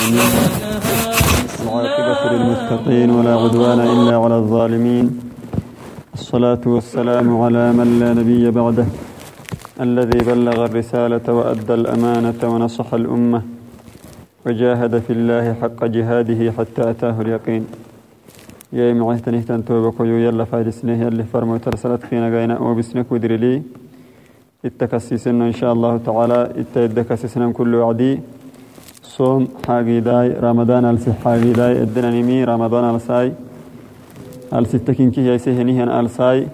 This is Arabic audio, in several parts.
العالمين العاقبة للمتقين ولا عدوان إلا على الظالمين. الصلاة والسلام على من لا نبي بعده الذي بلغ الرسالة وأدى الأمانة ونصح الأمة وجاهد في الله حق جهاده حتى أتاه اليقين. يا معيتني تنتوبك يلا فارسنه يلي فرمو ترسلت فينا قينا وبسنك ودري اتكسسنا إن شاء الله تعالى اتدكسسنا كل وعدي صوم حاجي داي رمضان السي حاجي داي ادنا نمي رمضان الساي الستكين كي يسيه نهن الساي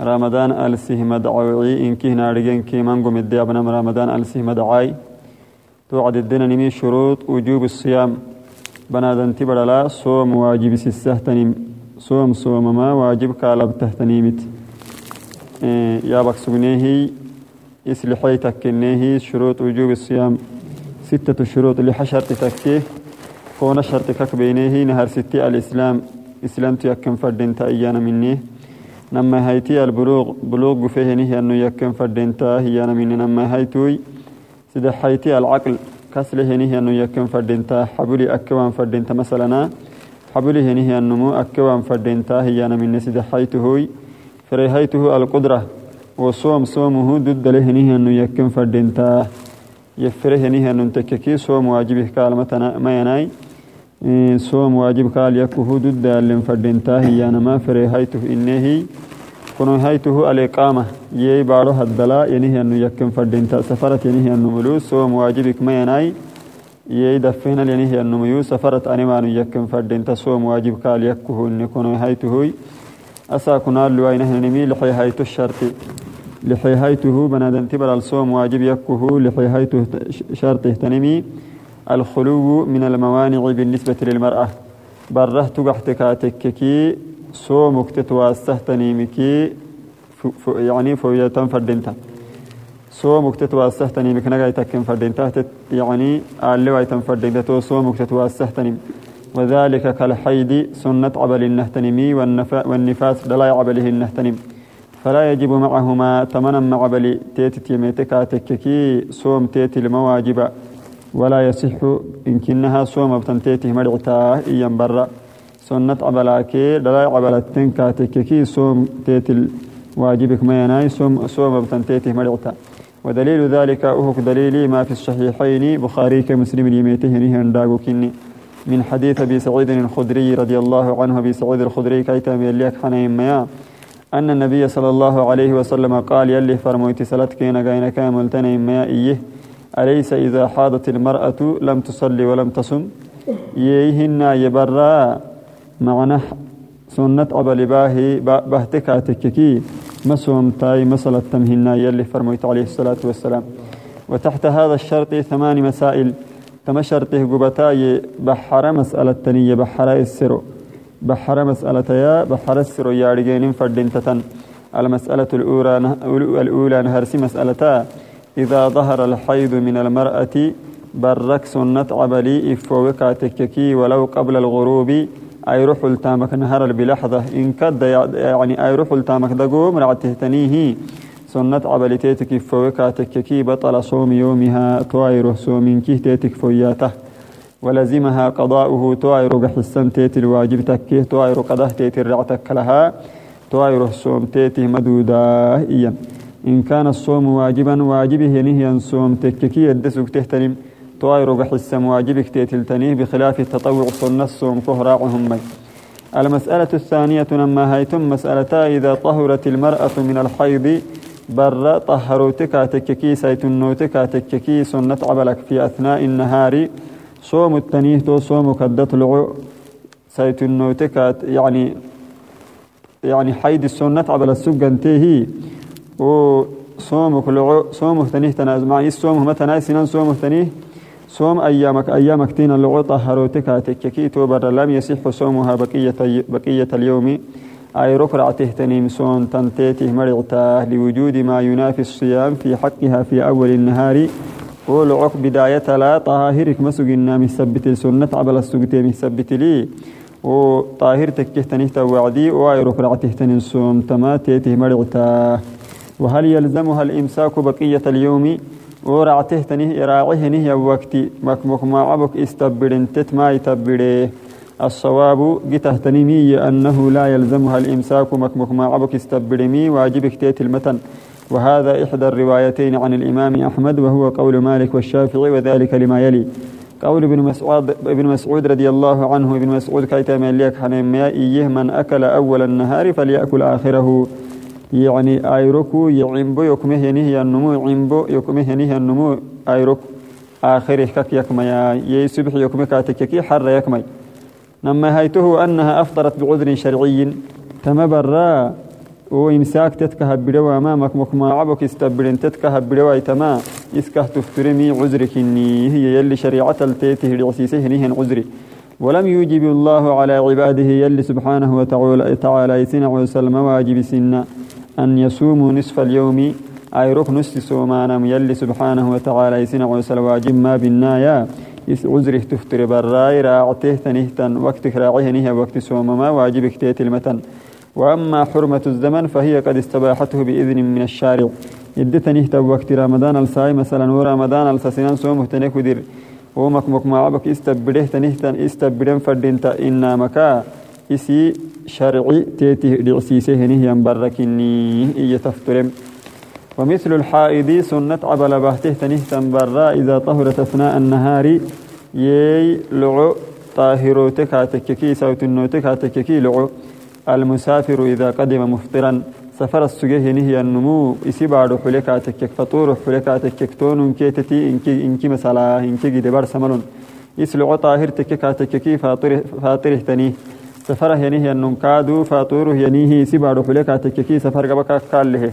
رمضان السيه مدعوي إن كي نارجين كي منقو مدي ابنا رمضان السيه مدعاي. توعد ادنا نمي شروط وجوب الصيام. بنادن تبرلا صوم واجب سستهتنم صوم صوم ما واجب كالب تهتنيمت. إيه يا بكسبنيه إسلحي تكنيه شروط وجوب الصيام. ستة شروط لحشرت تكيه كون شرط كك بينيه نهر ستي الإسلام إسلام تيكن فردين تأيانا مني. نما هايتي البلوغ بلوغ فيه نهي أنه يكن فردين تأيانا مني. نما هايتوي سيدا حيتي العقل كسله نهي أنه يكن فردين تأ حبولي أكوان فردين تأ مثلا. حبولي نهي أنه أكوان فردين تأيانا مني سيدا حيتهوي فريهيته القدرة وصوم صومه ضد له نهي أنه يكن فردين تأ. يفره نهي أنه تككي صوم واجبه كالمتنا ما يناي صوم واجب قال يكه ضد اللي فردين تا هي أنا ما فريهيته إنه كنو هيته الإقامة. يي بارو هدلا ينهي أنه يكن فردين تا سفرت ينهي أنه ملو صوم واجبك ما يناي يي دفين ينهي أنه ميو سفرت أنما أنه يكن فردين تا صوم واجب قال يكه إن كنو هيته أسا كنال لوينه نمي لحي هيتو الشرط لحي هيته بنادن تبر الصوم واجب يكه لحي هيته شرطه تنمي الخلو من الموانع بالنسبة للمرأة. بره تقحتكاتككي صومك تتواسه تنيمكي يعني فوية فردنتا. صومك تتواسه تنيمك نغاي تكن فردنتا يعني اللي فردنتا. تو صومك تتواسه تنيم. وذلك كالحيد سنة عبل النهتنمي والنفاس دلاي عبله النهتنم فلا يجب معهما تمنا مع عبل تيتي تيميتكا تككي صوم تيتي المواجب ولا يصح إن كنها صوم بتنتيته مرعتا إيا برا. سنة عبلاكي دلاي عبلتين كاتككي صوم تيتي واجبك ما يناي صوم صوم بتنتيته مرعتا ودليل ذلك أهك دليلي ما في الصحيحين بخاري كمسلم ليميته نهن داغو كني. من حديث أبي سعيد الخدري رضي الله عنه أبي سعيد الخدري كيتا ميليك حنين ميا. أن النبي صلى الله عليه وسلم قال يلي فرمويت سلتك نغاين كامل تنين ميا إيه. أليس إذا حاضت المرأة لم تصلي ولم تصم؟ يهن يبرا معنى سنة عبل باهي بهتكا تككي مسوم تاي مسألة تمهنا يلي فرمويت عليه الصلاة والسلام. وتحت هذا الشرط ثمان مسائل. تمشرته قبتاي بحر مسألة تنية بحر السرو. بحر مسألة يا بحر السرو يا رجين فردين تتن المسألة الأولى الأولى نهرسي مسألة إذا ظهر الحيض من المرأة برك سنة عبلي إفوكا تككي ولو قبل الغروب أي روح التامك نهر بلحظة إن كد يعني أي روح التامك دقوم رعته تنيه سنة عبلتيتك فوكا تككي بطل صوم يومها توائر صوم كيه تيتك فوياته. ولزمها قضاؤه توائر قحسن تيت الواجب تكيه توائر قضاه تيت الرعتك لها توائر صوم تيته مدودا إيا. إن كان الصوم واجبا واجبه نهيا صوم تككي يدسك تهتنم. توائر قحسن واجبك تيتلتنيه بخلاف التطوع سنة الصوم كهراعهم مي. المسألة الثانية لما هيتم مسألتا إذا طهرت المرأة من الحيض بر طهروتك تككي سيتنوتك تككي سنة عبلك في أثناء النهار. صوم التنيه تو صوم كدت لعو سيتنوتك يعني يعني حيد السنة عبل السوق انتهي. وصومك لعو صوم تنيه تناز معني صوم متنا سنان صوم تنيه صوم أيامك أيامك تين اللعو طهروتك تككي تو بر لم يصح صومها بقية بقية اليوم. أي ركرع تهتنيم سون تنتيته مرعتا لوجود ما ينافي الصيام في حقها في أول النهار. ولعق بداية لا طاهرك مسجنا مثبت سنة عبل السجتي مثبت لي. وطاهر تكتنيه توعدي وأي ركرع تهتنين سون تما تيته مرعتا وهل يلزمها الإمساك بقية اليوم؟ ورعته تنيه راعيه نيه وقت مكمك ما عبك استبرن تتما يتبره الصواب جته تنيمي أنه لا يلزمها الإمساك. مكمك ما عبك استبرمي واجبك تيت المتن. وهذا إحدى الروايتين عن الإمام أحمد وهو قول مالك والشافعي وذلك لما يلي. قول ابن مسعود ابن مسعود رضي الله عنه ابن مسعود كيت مليك حنيم إيه من أكل أول النهار فليأكل آخره. يعني أيركو يعمبو يكمه ينهي النمو عمبو يكمه ينهي النمو أيرك آخره كك يكمي يي صبح يكمي كاتككي حر يكمي. نما هيته أنها أفطرت بعذر شرعي تمبرا. وإمساك تتكهب بدوا أمامك مكما عبك استبرن تتكهب بدوا تما. إسكه تفترمي عذرك إني هي يلي شريعة التيته لعسيسه نهن عذري. ولم يوجب الله على عباده يلي سبحانه وتعالى يسنع وسلم واجب سنة أن يصوموا نصف اليوم. أي ركن سومانا يلي سبحانه وتعالى يسنع وسلم واجب ما بالنايا. عذره تفتر براي راعته تنهتن وقت راعيه نهي وقت سومما واجب اكتيت المتن. وأما حرمة الزمن فهي قد استباحته بإذن من الشارع. يدتني وقت رمضان الساي مثلا ورمضان السسنان سوم تنك ودير ومك مك ما عبك استبده تنهتن استبدن فردنت إنا مكا إسي شرعي تيتي دعسيسه نهي بركني إية تفترم. ومثل الحائض سنة عبل بهته تنهتن برا. إذا طهرت أثناء النهار يي لعو طاهروتك هاتككي سوتنوتك هاتككي لعو. المسافر إذا قدم مفطرا سفر السجيه نهي النمو إسبار حلكا تكك فطور حلكا تكك تون كيتتي إنكي إنكي مسألة إنكي جدبار سملون يسلع طاهر تكك تككي فاطر فاطره تنيه سفره ينهي النمكادو فاطوره ينيه سبار حلكا تككي سفر قبكا قال له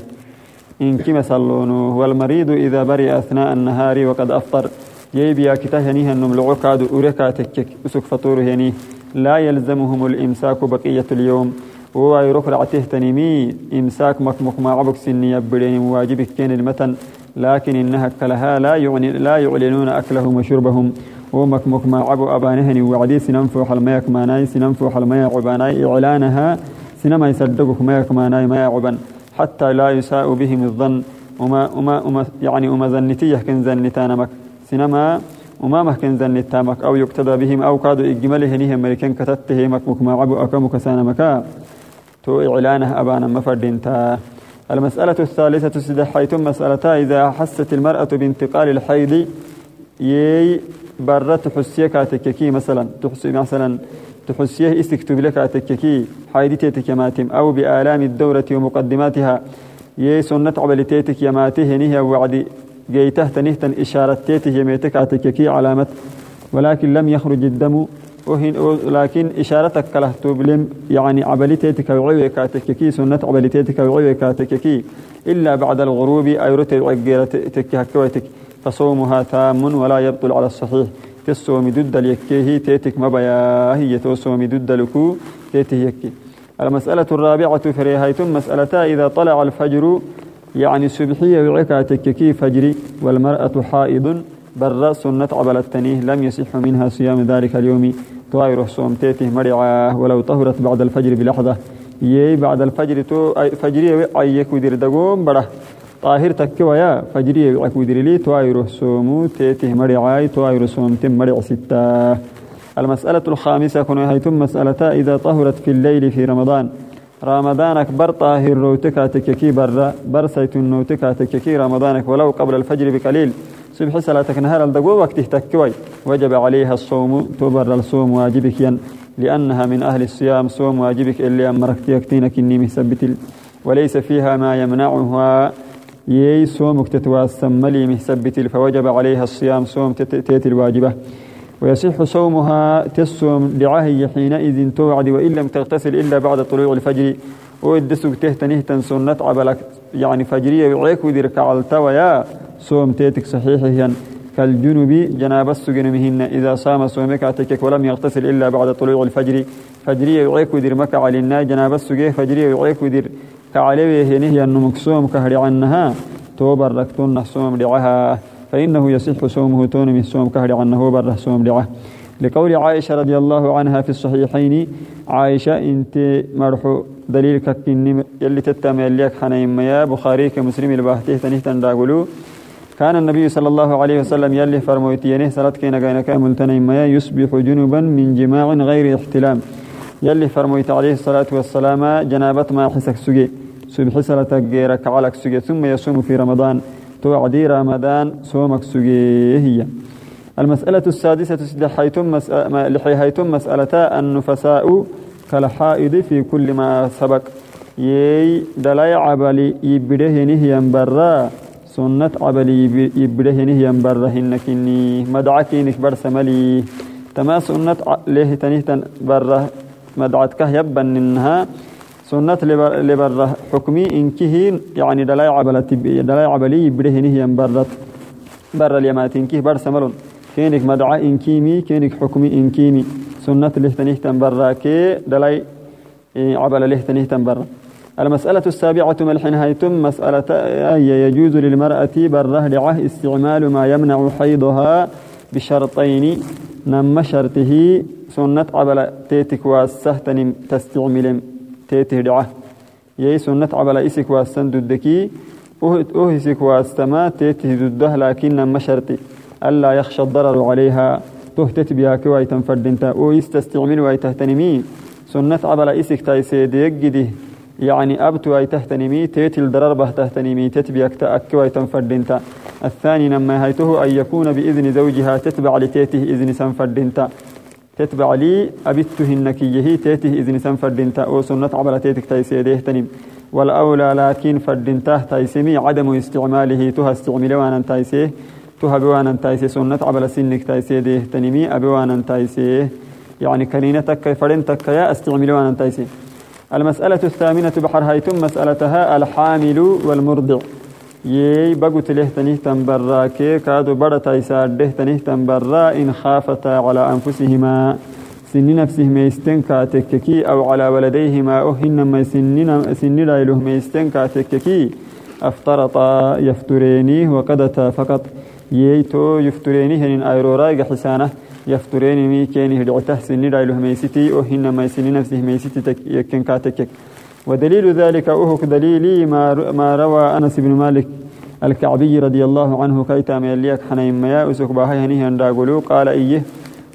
إنكي مسلون والمريض إذا برئ أثناء النهار وقد أفطر. يبيا كتاه ينيه النملع كادو أوركا تكك أسك فطوره ينيه لا يلزمهم الإمساك بقية اليوم. ويروح رعته تنمي إمساك مكمك ما عبك سني يبرين واجبك كين المتن. لكن إنها كلها لا يعني لا يعلنون أكلهم وشربهم. ومكمك ما عبو أبانهن وعدي سننفوح الميك ماناي سننفوح الميك عباناي إعلانها سنما يصدقك ميك ماناي ما عبان حتى لا يساء بهم الظن. وما, وما, وما يعني وما ذنتيه كن ذنتانمك سنما وما مهكن ذن التامك أو يقتدى بهم أو كادوا إجماله نهم ملكين كتته مكمك ما عبو أكمك سانا مكا. تو إعلانه أبانا مفردين تا. المسألة الثالثة سدحيتم مسألتا إذا حست المرأة بانتقال الحيض يي برت حسية كاتككي مثلا. تحسي مثلا تحسيه استكتب لك كاتككي حيدتك يماتم أو بآلام الدورة ومقدماتها. يي سنة عبلتيتك يماته نهي وعدي جيته تنهتن إشارة تيته يميتك أتككي علامة ولكن لم يخرج الدم وهن لكن إشارتك كله تبلم. يعني عبلتيتك وعيوك أتككي سنة عبلتيتك وعيوك أتككي إلا بعد الغروب أيرت تكهكوتك فصومها تام ولا يبطل على الصحيح. تسومي ضد اليكيه تيتك مبيا هي توسومي ضد لكو تيته يكي. المسألة الرابعة فريهايتم مسألتا إذا طلع الفجر يعني سبحية وعكاتك كي فجري والمرأة حائض برا سنة عبل التنيه لم يصح منها صيام ذلك اليوم. طائر صوم تيته مرعاة ولو طهرت بعد الفجر بلحظة. يي بعد الفجر تو فجري أيك ودير دقوم بره طاهر تكوى يا فجري ودير لي. طائر صوم تيته مرعاي طائر صوم تم مرع ستة. المسألة الخامسة كن هيتم مسألة إذا طهرت في الليل في رمضان. رمضانك بر طاهر روتك تككي بر بر سيتون نوتك تككي رمضانك ولو قبل الفجر بقليل. صبح صلاتك نهار الدقو وقت تكوي وجب عليها الصوم تبر الصوم واجبك ين. لأنها من أهل الصيام صوم واجبك اللي أمرك تيكتينك إني مثبت وليس فيها ما يمنعها. يي صومك تتواسم ملي مثبت فوجب عليها الصيام صوم تيتي الواجبة. ويصح صومها تسوم دعاه حينئذ توعد وإن لم تغتسل إلا بعد طلوع الفجر. ويدسك تهتنه تنسنة عبلك. يعني فجرية وعيك وديرك على ويا صوم تيتك صحيحيا كالجنوب جناب السجن مهن. إذا صام صومك أتكك ولم يغتسل إلا بعد طلوع الفجر. فجرية وعيك ودير مكة على النا جناب السجن فجرية وعيك ودير كعليه نهي النمك صوم كهري عنها. توبر لكتون صوم دعها فإنه يصح صومه تون من صوم كهر عنه بره صوم دعه لقول عائشة رضي الله عنها في الصحيحين عائشة إنت مرحو دليل ككني يلي تتم يليك حنين ميا. بخاري كمسلم الباهته تنهتن راقلو كان النبي صلى الله عليه وسلم يلي فرمويتينه سلات كينا غينك ملتنين ما يصبح جنوبا من جماع غير احتلام. يلي فرمويت عليه الصلاة والسلام جنابة ما حسك سجي. سبح صلاة غيرك على سجي. ثم يصوم في رمضان. توعدي رمضان صومك سجي هي. المسألة السادسة لحيتم مسألة, النفساء كالحائض في كل ما سبق. يي دلاي عبلي يبده نهي برا. سنة عبلي برا. هنكني مدعكينك برسملي تما سنة له تنهتن برا. مدعتك يبن إنها سنة لبرا حكمي إنكه يعني دلاي عبلي دلاي عبلي يبده نهي برا برا اليماتينكه برسملون كينك مدعى إنكيمي كينك حكمي إنكيمي. سنة له تنهتن برا كي دلاي إيه، عبل له تنهتن برا المسألة السابعة ملحن هيتم مسألة أي يجوز للمرأة برة لعه استعمال ما يمنع حيضها بشرطين. نم شرطه سنة عبل تيتك واسهتن تستعمل تيته دعه يي سنة عبل إسك واسن ددكي أهسك واستما تيته دده لكن نم شرطي ألا يخشى الضرر عليها. تهتت بها كواي تنفردنتا. أو يستستعمل ويتهتنمي سنة عبل إسك تايسيد يجده يعني أبتو أي تهتنمي تيتي الدرر به تهتنمي. تتبيك تأكو أي تنفردنتا. الثاني نما هيته أن يكون بإذن زوجها تتبع لتيته إذن سنفردنتا. تتبع لي. أبته النكيه تيته إذن سنفردنتا أو سنة عبر تيتك تيسيده تنم والأولى لكن فردنته تيسمي عدم استعماله تها استعمل وأنا تيسيه تها بوانا تيسي سنة عبر سنك تيسيده تنمي أبوانا تيسيه يعني كنينتك فردنتك يا استعمل وأنا تيسيه المسألة الثامنة بحر هيتم مسألتها الحامل والمرضع. يي بقت له تنه تنبرا كي كادو بڑا تيسار تنه تنبرا إن خافتا على أنفسهما. سن نفسهما يستنكا تككي أو على ولديهما أهن ما سننا سن ما يستنكا تككي. أفترطا يفتريني وقدتا فقط. ييتو يفتريني هن ايروراي حسانة. يفترين مي كيني هدعته سني رايله ميستي وهن ما يسني نفسه ميستي يكن كاتك ودليل ذلك أهك دليلي ما, ما روى أنس بن مالك الكعبي رضي الله عنه كيتا ميليك حنين ميا أسك باهي هنيه قال إيه؟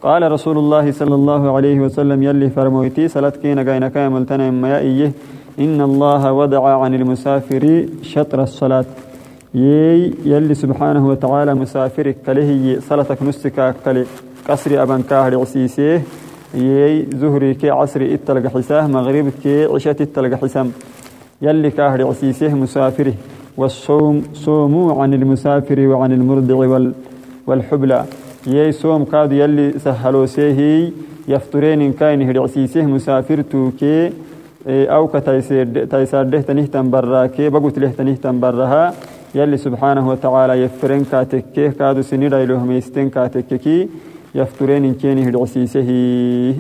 قال رسول الله صلى الله عليه وسلم يلي فرمويتي سلت كينا قينا كامل تنين ميا إيه؟ إن الله وضع عن المسافر شطر الصلاة. يي يلي سبحانه وتعالى مسافرك كله صلاتك نسك كله قصري أبن كاهر عسيسيه. يي زهري كي عصري إتلق حساه مغرب كي عشات إتلق حسام. يلي كاهر عسيسيه مسافره والصوم صوموا عن المسافر وعن المرضع وال والحبلى. يي صوم كاد يلي سهلوا سيهي يفطرين إن كان هرعسيسيه مسافر توكي أو كتايسار ده تنهتن برا كي بقوت له تنهتن براها يلي سبحانه وتعالى يفرن كاتكي كادو سنيدا إلوهم يستن كاتككي يفترين إن كان هدعسيسه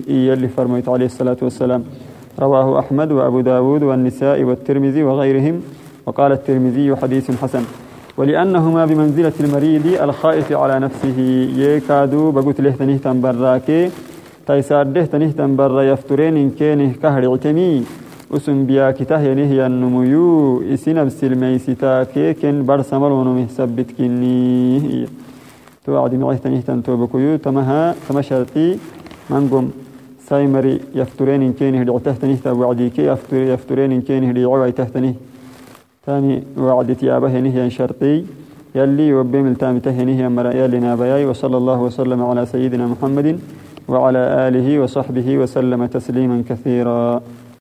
يلي فرميت عليه الصلاة والسلام. رواه أحمد وأبو داود والنساء والترمذي وغيرهم. وقال الترمذي حديث حسن. ولأنهما بمنزلة المريض الخائف على نفسه. يكادو بقوت له تنهتن براكي تيسار ده تنهتن برا يفترين إن كان كهر عتمي اسم بيا كته ينهي النميو اسنب سلميستا كيكن برسمرون مهسبت كني توعد معيه تنهتن توبكيو تمها تما شرطي منقم سايمري يفترين إن كينه دعته تنهتا وعديك يفتر يفترين إن كينه دعوة تهتنه ثاني وعد تيابه نهي شرطي يلي وبيم التام تهنيه مرا يلي نابياي وصلى الله وسلم على سيدنا محمد وعلى آله وصحبه وسلم تسليما كثيرا